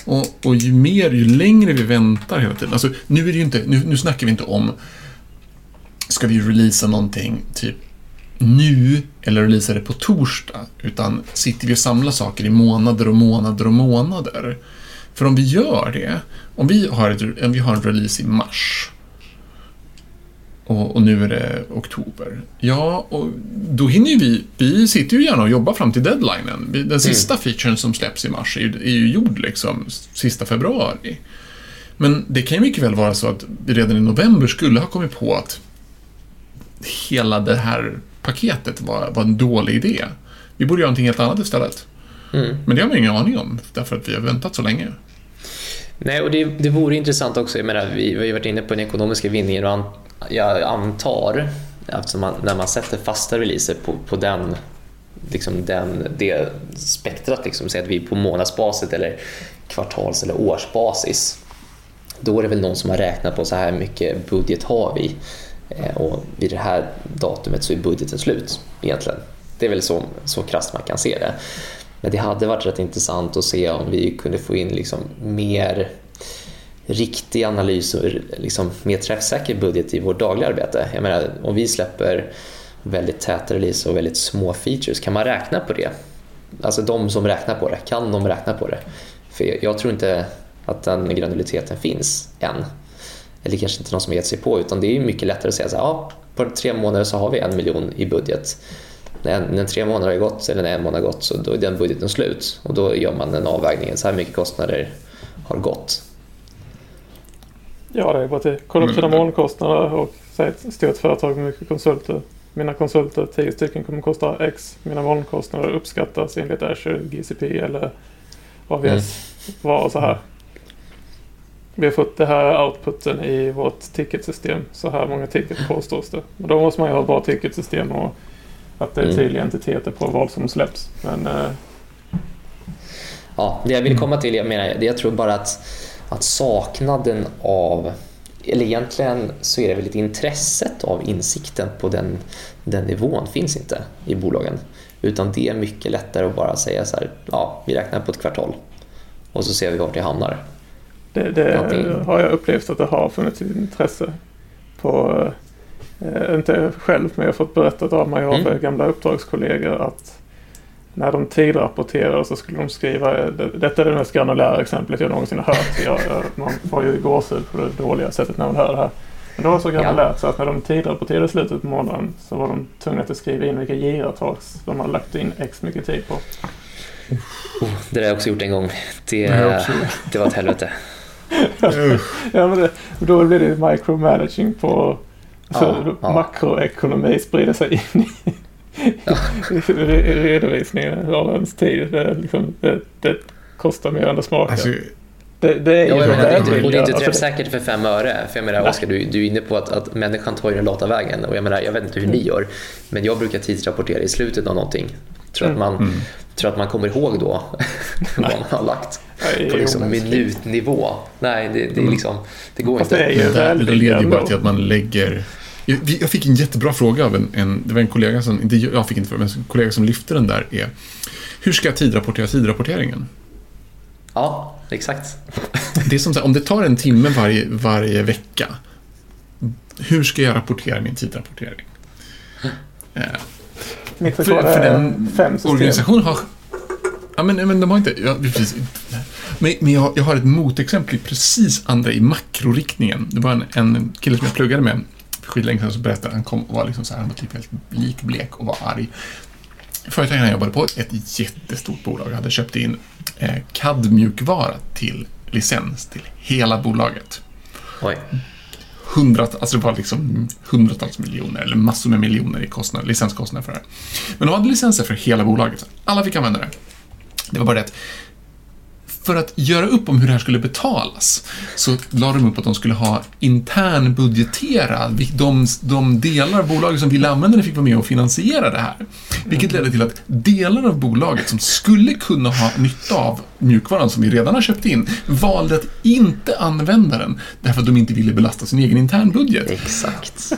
Speaker 2: Och, och ju mer, ju längre vi väntar hela tiden. Alltså, nu, är det inte, nu, nu snackar vi inte om ska vi releasa någonting typ nu eller releasa det på torsdag. Utan sitter vi och samlar saker i månader och månader och månader. För om vi gör det, om vi har, ett, om vi har en release i mars och, och nu är det oktober. Ja, och då hinner ju vi, vi sitter ju gärna och jobbar fram till deadlinen. Den sista featuren som släpps i mars är ju, är ju gjord liksom sista februari. Men det kan ju mycket väl vara så att vi redan i november skulle ha kommit på att hela det här paketet var, var en dålig idé. Vi borde göra någonting helt annat istället.
Speaker 1: Mm.
Speaker 2: Men det har man ingen aning om, därför att vi har väntat så länge.
Speaker 1: Nej, och det, det vore intressant också. Jag menar, vi, vi har ju varit inne på den ekonomiska vinningen och an, jag antar, eftersom man, när man sätter fasta releaser på, på den, liksom den, det spektrat, liksom, säg att vi är på månadsbasis eller kvartals eller årsbasis, då är det väl någon som har räknat på så här mycket budget har vi Eh, och vid det här datumet så är budgeten slut egentligen. Det är väl så, så krasst man kan se det. Men det hade varit rätt intressant att se om vi kunde få in liksom mer riktig analys och liksom mer träffsäker budget i vårt dagliga arbete. Jag menar, om vi släpper väldigt täta release och väldigt små features, kan man räkna på det? Alltså de som räknar på det, kan de räkna på det? För jag, tror inte att den granuliteten finns än. Eller kanske inte någon som har gett sig på, utan det är mycket lättare att säga så här, ja, på tre månader så har vi en miljon i budget. När, när tre månader har gått, eller när en månad har gått, så då är den budgeten slut. Och då gör man en avvägning, så här mycket kostnader har gått.
Speaker 3: Ja, det är bara till kolla upp sina molnkostnader och säg ett stort företag med mycket konsulter. Mina konsulter, 10 stycken, kommer kosta X. Mina molnkostnader uppskattas enligt Azure, GCP eller AVS.
Speaker 1: Mm.
Speaker 3: Var så här. Vi har fått det här outputen i vårt ticketsystem. Så här många ticket påstås det. Och då måste man ju ha ett bra ticketsystem och att det är
Speaker 1: Mm.
Speaker 3: tydliga entiteter på vad som släpps. Men eh,
Speaker 1: Ja, det jag vill komma till, jag menar, jag tror bara att, att saknaden av, eller egentligen så är det väl ett intresset av insikten på den, den nivån finns inte i bolagen. Utan det är mycket lättare att bara säga så här, ja, vi räknar på ett kvartal och så ser vi vart det hamnar.
Speaker 3: Det, det har jag upplevt att det har funnits ett intresse på. Eh, inte själv, men jag har fått berättat av mig av
Speaker 1: Mm.
Speaker 3: gamla uppdragskollegor att när de tidrapporterar så skulle de skriva, eh, det- detta är det mest granulära exemplet jag någonsin har hört. Jag, jag, man får ju gåshud på det dåliga sättet när man hör det här. Men det var så granulärt så att när de tidrapporterade slutet på månaden så var de tvungna att skriva in vilka giratags de hade lagt in x mycket tid på.
Speaker 1: Det har jag också gjort en gång. Det,
Speaker 2: Det
Speaker 1: det var ett helvete. [laughs]
Speaker 3: Ja, men det, då blir det micromanaging på
Speaker 1: Ja,
Speaker 3: så
Speaker 1: ja.
Speaker 3: makroekonomi sprider sig in i re- redovisningen av ens tid. Det, är liksom, det, det kostar mer än det smakar.
Speaker 2: Alltså,
Speaker 3: Det, det är
Speaker 1: Ja,
Speaker 3: ju
Speaker 1: jag menar, det är inte,
Speaker 3: välvilja.
Speaker 1: och det är inte
Speaker 3: Alltså,
Speaker 1: träffsäkert för fem öre. För jag menar, Oskar, du, du är inne på att, att människan tar ju den lata vägen. Och jag, menar, jag vet inte hur ni gör, men jag brukar tidsrapportera i slutet av någonting. Tror att man, tror att man kommer ihåg då [laughs] vad man har lagt
Speaker 3: Nej,
Speaker 1: på liksom minutnivå. Nej, det, det, är liksom, det går
Speaker 3: Fast
Speaker 1: inte.
Speaker 3: det är ju
Speaker 2: Det, det leder ju bara till att man lägger... Jag, fick en jättebra fråga av en, en, det var en kollega som, inte jag fick inte fråga, men en kollega som lyfte den där är Hur ska jag tidrapportera tidrapporteringen?
Speaker 1: Ja, exakt. [laughs]
Speaker 2: Det är som så här, om det tar en timme varje, varje vecka, hur ska jag rapportera min tidrapportering? [laughs] Eh,
Speaker 3: Mitt
Speaker 2: för, för den
Speaker 3: fem system.
Speaker 2: organisationen har... Ja, men, men de har inte... Ja, precis. Men, men jag, jag har ett motexempel i precis andra i makroriktningen. Det var en, en kille som jag pluggade med skitlänge sedan som berättade han kom och var liksom så här, han var typ helt likblek och var arg. Företaget han jobbade på, ett jättestort bolag, hade köpt in eh, CAD-mjukvara till licens till hela bolaget.
Speaker 1: Oj.
Speaker 2: Hundrat, alltså det var liksom hundratals miljoner, eller massor med miljoner i kostnad, licenskostnader för det här. Men de hade licenser för hela bolaget. Alla fick använda det. Det var bara det att för att göra upp om hur det här skulle betalas så la de upp att de skulle ha intern budgetera de, de delar av bolaget som ville använda det fick vara med och finansiera det här. Vilket ledde till att delar av bolaget som skulle kunna ha nytta av mjukvaran som vi redan har köpt in valde att inte använda den därför att de inte ville belasta sin egen internbudget.
Speaker 1: Exakt.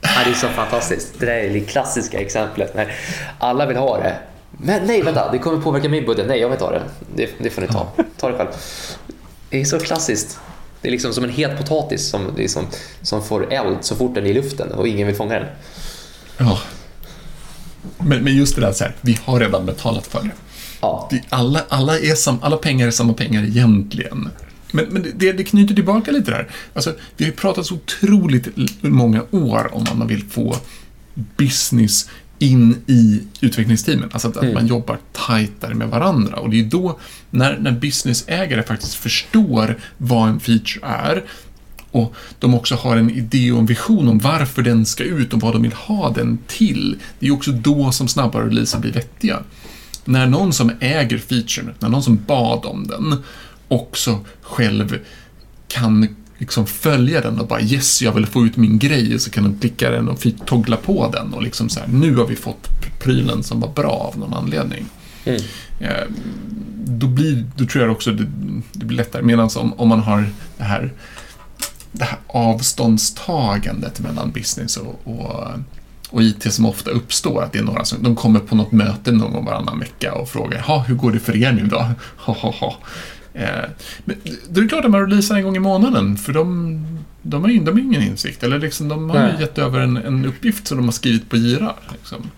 Speaker 1: Ja, det är så fantastiskt. Det där är det klassiska exemplet när alla vill ha det. Men nej, vänta, det kommer påverka min budget. Nej, jag vill ha det. Det, det får ni ta. Ta det själv. Det är så klassiskt. Det är liksom som en het potatis som, liksom, som får eld så fort den är i luften och ingen vill fånga den.
Speaker 2: Ja. Men, men just det där så här, vi har redan betalat för det.
Speaker 1: Ja,
Speaker 2: Alla, alla, är sam, alla pengar är samma pengar egentligen. Men, men det, det knyter tillbaka lite där. Alltså, vi har ju pratat så otroligt många år om att man vill få business in i utvecklingsteamen. Alltså att, att man jobbar tajtare med varandra. Och det är då, när, när businessägare faktiskt förstår vad en feature är och de också har en idé och en vision om varför den ska ut och vad de vill ha den till. Det är också då som snabbare releaser blir vettiga. När någon som äger featuren, när någon som bad om den, också själv kan liksom följa den och bara yes, jag vill få ut min grej, och så kan de klicka den och toggla på den och liksom så här, nu har vi fått prylen som var bra av någon anledning.
Speaker 1: Mm.
Speaker 2: Eh, Då, blir, då tror jag också det, det blir lättare. Medan om, om man har det här, det här avståndstagandet mellan business och, och, och IT som ofta uppstår, att det är några som de kommer på något möte någon gång varannan vecka och frågar "Ha, hur går det för er nu då? [laughs] Ha, ha, ha. Eh, men då är det klart att man releasar en gång i månaden, för de, de har ju de har ingen insikt. Eller liksom, de har
Speaker 1: Nej.
Speaker 2: ju gett över en, en uppgift som de har skrivit på Gira. Liksom.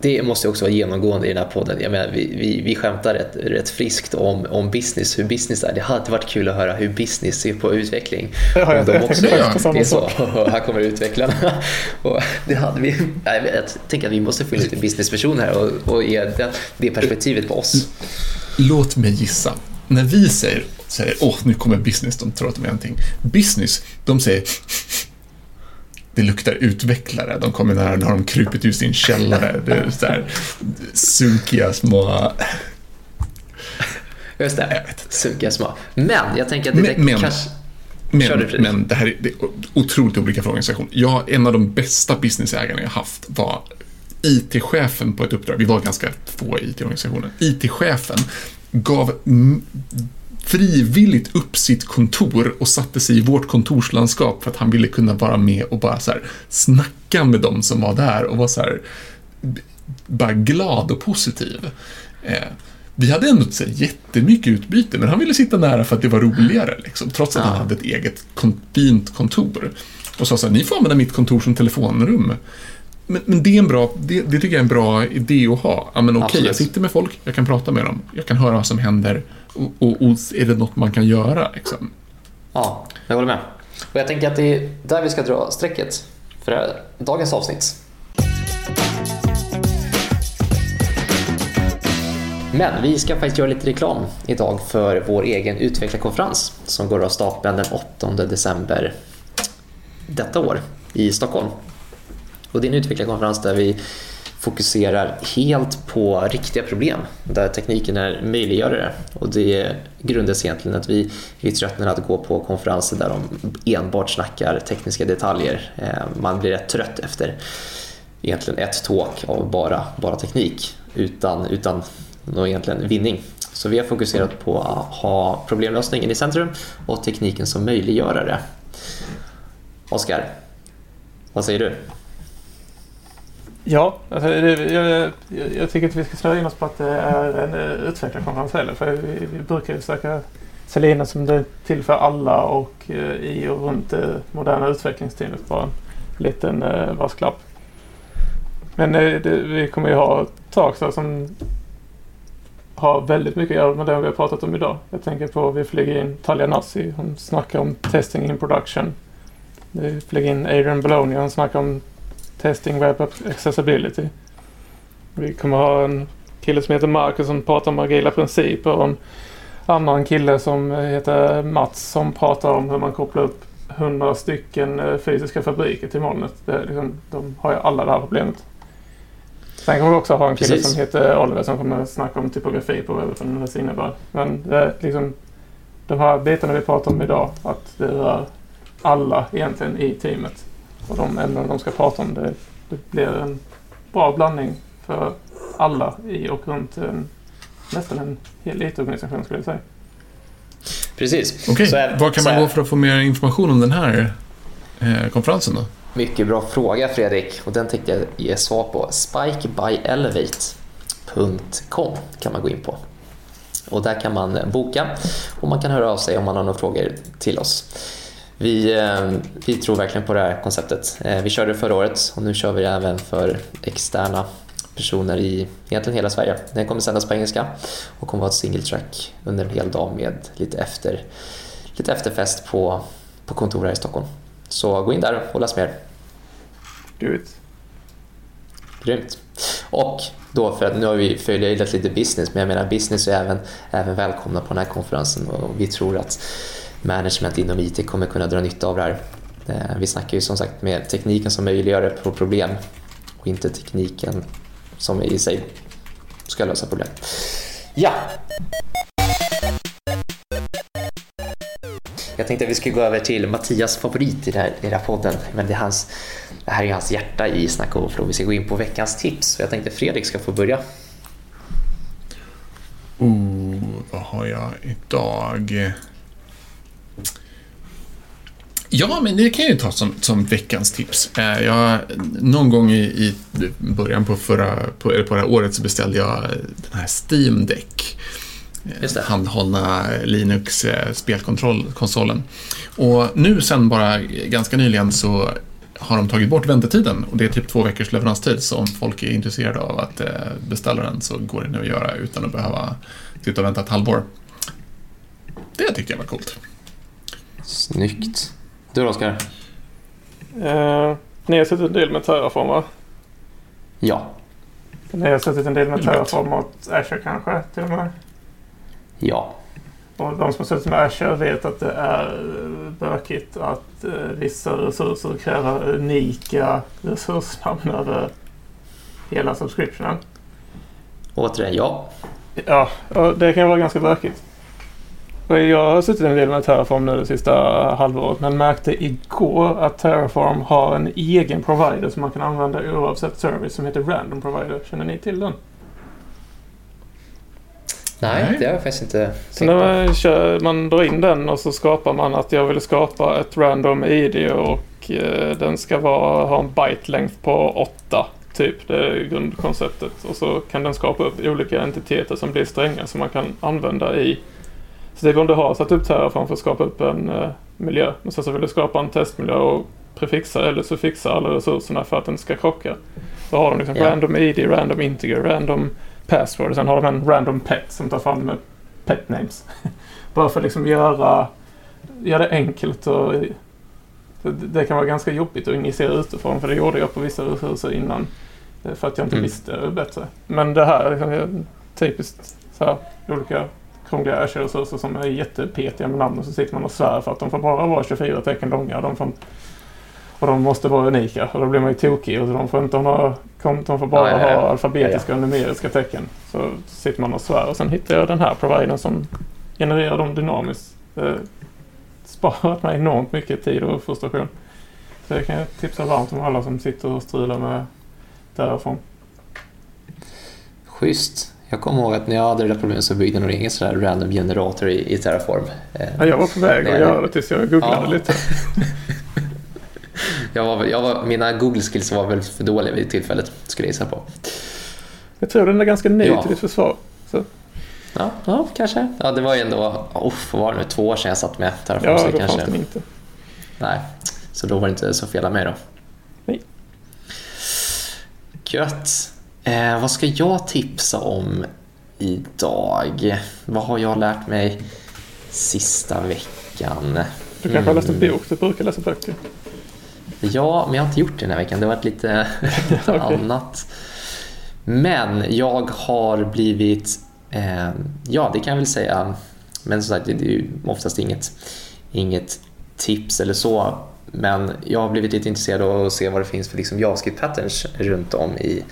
Speaker 1: det måste också vara genomgående i den här podden. Jag menar, vi, vi, vi skämtar rätt, rätt friskt om, om business, hur business är. Det hade varit kul att höra hur business ser på utveckling. [laughs]
Speaker 3: Ja, jag,
Speaker 1: Om de också-
Speaker 2: det
Speaker 3: samma
Speaker 1: Det är så. [laughs] här kommer utvecklarna. [laughs] Och det hade vi, jag tänker att vi måste få in lite businesspersoner här och, och ge det, det perspektivet på oss.
Speaker 2: Låt mig gissa. När vi säger, säger åh, nu kommer business, de tror att de är någonting. Business, de säger det luktar utvecklare. De kommer nära, när har de krupit ur sin källare. Det är så här sunkiga små...
Speaker 1: Just det, sunkiga små. Men jag tänker att det,
Speaker 2: Men- men-
Speaker 1: kanske...
Speaker 2: Men,
Speaker 1: du,
Speaker 2: men det här är, det är otroligt olika för organisation. Jag, en av de bästa businessägarna jag haft var IT-chefen på ett uppdrag. Vi var ganska få i IT-organisationen. IT-chefen gav frivilligt upp sitt kontor och satte sig i vårt kontorslandskap för att han ville kunna vara med och bara så här snacka med dem som var där och vara så här bara glad och positiv. Eh, vi hade ändå så här, jättemycket utbyte, men han ville sitta nära för att det var roligare, liksom, trots att han
Speaker 1: Ja.
Speaker 2: hade ett eget kon- fint kontor. Och sa så här, ni får använda mitt kontor som telefonrum. Men, men det, är en bra, det, det tycker jag är en bra idé att ha. Ja, men okej,
Speaker 1: Absolut.
Speaker 2: jag sitter med folk, jag kan prata med dem, jag kan höra vad som händer och, och, och är det något man kan göra? Liksom?
Speaker 1: Ja, jag håller med. Och jag tänker att det är där vi ska dra strecket för dagens avsnitt. Men vi ska faktiskt göra lite reklam idag för vår egen utvecklarkonferens som går av stapeln den 8 december detta år i Stockholm. Och det är en utvecklarkonferens där vi fokuserar helt på riktiga problem där tekniken är möjliggörare. Och det grundas egentligen att vi, är tröttnar att gå på konferenser där de enbart snackar tekniska detaljer. Eh, man blir rätt trött efter egentligen ett talk av bara, bara teknik utan, utan någon egentligen vinning. Så vi har fokuserat på att ha problemlösningen i centrum och tekniken som möjliggörare. Oskar, vad säger du?
Speaker 3: Ja, alltså, det, jag, jag, tycker inte vi ska slå in oss på att det är en eh, utvecklarkonferens heller. För vi, vi brukar ju försöka sälja in som det till för alla och eh, i och runt det moderna utvecklingsteamet. Bara en liten eh, uh, vasklapp. Men det, vi kommer ju ha talks som har väldigt mycket att göra med det vi har pratat om idag. Jag tänker på vi flyger in Talia Nassi. Hon snackar om testing in production. Vi flyger in Adrian Bologna. Hon snackar om testing web accessibility. Vi kommer ha en kille som heter Marcus som pratar om agila principer och en annan kille som heter Mats som pratar om hur man kopplar upp hundra stycken eh, fysiska fabriker till molnet. Det, liksom, de har ju alla det här problemet. Sen kommer vi också ha en kille Precis. som heter Oliver som kommer snacka om typografi på webben och dess innebörd. Men det liksom de här bitarna vi pratar om idag, att det rör alla egentligen i teamet och de ämnen de ska prata om. Det, det blir en bra blandning för alla i och runt en, nästan en hel IT-organisation skulle jag säga.
Speaker 1: Precis.
Speaker 2: Okej, okay. var kan man gå för att få mer information om den här eh, konferensen då?
Speaker 1: Mycket bra fråga Fredrik och den tänkte jag ge svar på. Spikebyelevate.com kan man gå in på. Och där kan man boka och man kan höra av sig om man har några frågor till oss. Vi, eh, vi tror verkligen på det här konceptet. Eh, vi körde förra året och nu kör vi det även för externa personer i egentligen hela Sverige. Den kommer sändas på engelska och kommer vara ett single track under en hel dag med lite, efter, lite efterfest på, på kontor här i Stockholm. Så gå in där och läs mer.
Speaker 3: Grymt.
Speaker 1: Grymt. Och då för att nu har vi följt lite business, men jag menar business är även, även välkomna på den här konferensen och vi tror att management inom IT kommer kunna dra nytta av det här. Eh, vi snackar ju som sagt med tekniken som möjliggör på problem och inte tekniken som i sig ska lösa problem. Ja! Jag tänkte att vi skulle gå över till Mattias favorit i den här, i den här podden. Men det, är hans, det här är hans hjärta i Snack Overflow. Vi ska gå in på veckans tips. Jag tänkte Fredrik ska få börja.
Speaker 2: Oh, vad har jag idag? Ja, men det kan jag ju ta som, som veckans tips. Eh, jag, någon gång i, i början på, förra, på, på det här året så beställde jag den här Steam Deck.
Speaker 1: Just
Speaker 2: handhållna Linux-spelkonsolen. Och nu sen bara ganska nyligen så har de tagit bort väntetiden och det är typ två veckors leveranstid så om folk är intresserade av att eh, beställa den så går det nu att göra utan att behöva sitta och vänta ett halvår. Det tycker jag var coolt.
Speaker 1: Snyggt. Du då, Oskar?
Speaker 3: Uh, ni har sett en del med Terraform, va?
Speaker 1: Ja.
Speaker 3: Ni har sett en del med Terraform mot Azure kanske, till och med?
Speaker 1: Ja.
Speaker 3: Och de som har suttit med Azure vet att det är bökigt att uh, vissa resurser kräver unika resursnamn över hela subscriptionen.
Speaker 1: Återigen, ja.
Speaker 3: Ja, och det kan vara ganska bökigt. Jag har suttit en del med Terraform nu det sista halvåret men märkte igår att Terraform har en egen provider som man kan använda oavsett service som heter Random Provider. Känner ni till den?
Speaker 1: Nej, det har jag faktiskt inte
Speaker 3: Så när man, kör, man drar in den och så skapar man att jag vill skapa ett random ID och eh, den ska vara, ha en byte length på 8 typ. Det är grundkonceptet. Och så kan den skapa upp olika entiteter som blir strängar som man kan använda i så typ om du har satt upp Terraform för att skapa upp en uh, miljö och sen så vill du skapa en testmiljö och prefixa eller suffixa alla resurserna för att den ska krocka. Då har de liksom yeah. random id, random integer, random password och sen har de en random pet som tar fram med pet names. [laughs] Bara för att liksom göra, göra det enkelt och det, det kan vara ganska jobbigt att injicera utifrån för det gjorde jag på vissa resurser innan. Eh, för att jag inte mm. visste bättre. Men det här är liksom typiskt så här, olika krångliga Azure-resurser som är jättepetiga med namn och så sitter man och svär för att de får bara vara 24 tecken långa. De får Och de måste vara unika och då blir man ju tokig. Och de får inte ha några konton, får bara
Speaker 1: ja, ja.
Speaker 3: ha alfabetiska och numeriska tecken. Så sitter man och svär. Och sen hittar jag den här providern som genererar dem dynamiskt. Eh, sparat mig enormt mycket tid och frustration. Så det kan jag tipsa varmt om alla som sitter och strular med därifrån.
Speaker 1: Schysst. Jag kommer ihåg att när jag hade det där problemet så byggde jag nog ingen sån random generator i, i Terraform.
Speaker 3: Ja, jag var på väg att göra det tills jag googlade
Speaker 1: Ja.
Speaker 3: lite. [laughs]
Speaker 1: Jag var, jag var, mina Google skills var väl för dåliga vid tillfället, skulle jag gissa på.
Speaker 3: Jag tror den är ganska ny
Speaker 1: Ja.
Speaker 3: till ditt försvar. Så,
Speaker 1: Ja, ja kanske. Ja, det var ju ändå, vad var det nu, två år sedan jag satt med Terraform.
Speaker 3: ja,
Speaker 1: så
Speaker 3: då
Speaker 1: det
Speaker 3: fanns
Speaker 1: kanske,
Speaker 3: den inte.
Speaker 1: Nej, så då var det inte så fel av mig då.
Speaker 3: Nej.
Speaker 1: Gött. Eh, vad ska jag tipsa om idag? Vad har jag lärt mig sista veckan?
Speaker 3: Du kanske har läst en
Speaker 1: Mm.
Speaker 3: bok? Du brukar läsa böcker.
Speaker 1: Ja, men jag har inte gjort det den här veckan. Det har varit lite, [laughs] [laughs] annat. Men jag har blivit... Eh, ja, det kan jag väl säga. Men som sagt, det är ju oftast inget, inget tips eller så. Men jag har blivit lite intresserad av att se vad det finns för liksom JavaScript-patterns runt om i,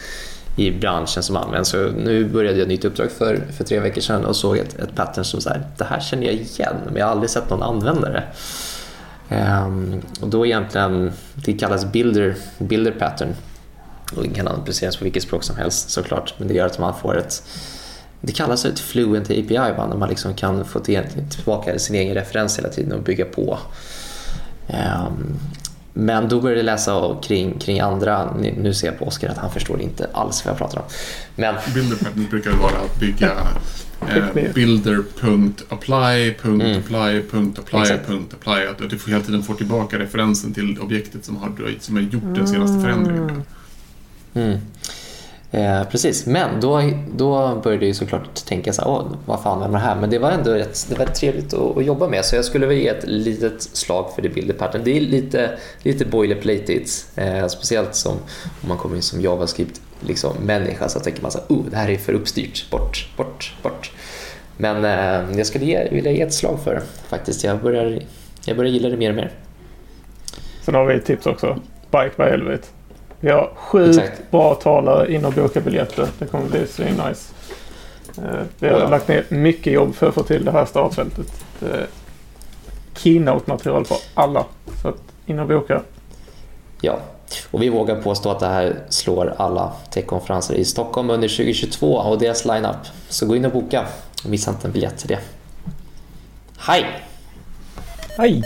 Speaker 1: i branschen som används. Så nu började jag ett nytt uppdrag för, för tre veckor sedan och såg ett, ett pattern som så här, det här känner jag igen, men jag har aldrig sett någon använda det. Um, och då egentligen, det kallas builder, builder pattern. Och det kan appliceras på vilket språk som helst såklart, men det gör att man får ett det kallas ett fluent API va? när man liksom kan få tillbaka sin egen referens hela tiden och bygga på. Um, men då började jag läsa kring, kring andra, nu ser jag på Oskar att han förstår inte alls vad jag pratar om. Men
Speaker 2: Builder pattern brukar vara att bygga eh,
Speaker 3: Fick ni-
Speaker 2: builder.apply.apply.apply.apply. Att du får hela tiden får tillbaka referensen till objektet som har, som har gjort den senaste förändringen.
Speaker 1: Mm. Eh, precis, men då, då började jag såklart tänka så här, Åh, vad fan är det här? Men det var ändå rätt, det var trevligt att, att jobba med så jag skulle vilja ge ett litet slag för det builder pattern. Det är lite, lite boilerplateigt, eh, speciellt som om man kommer in som JavaScript liksom, människa så tänker man så här, oh, det här är för uppstyrt, bort, bort, bort. Men eh, jag skulle ge, vilja ge ett slag för det faktiskt. Jag börjar, jag börjar gilla det mer och mer.
Speaker 3: Sen har vi ett tips också. Bike by helvete. Vi har sjukt
Speaker 1: Exakt.
Speaker 3: bra talare in och boka biljetter. Det kommer bli så nice. Eh, Vi har
Speaker 1: Ja.
Speaker 3: lagt ner mycket jobb för att få till det här startfältet. Är Keynote-material för alla. Så att in och boka.
Speaker 1: Ja, och vi vågar påstå att det här slår alla techkonferenser i Stockholm under 2022 och deras lineup. Så gå in och boka missa inte en biljett till det. Hej!
Speaker 3: Hej!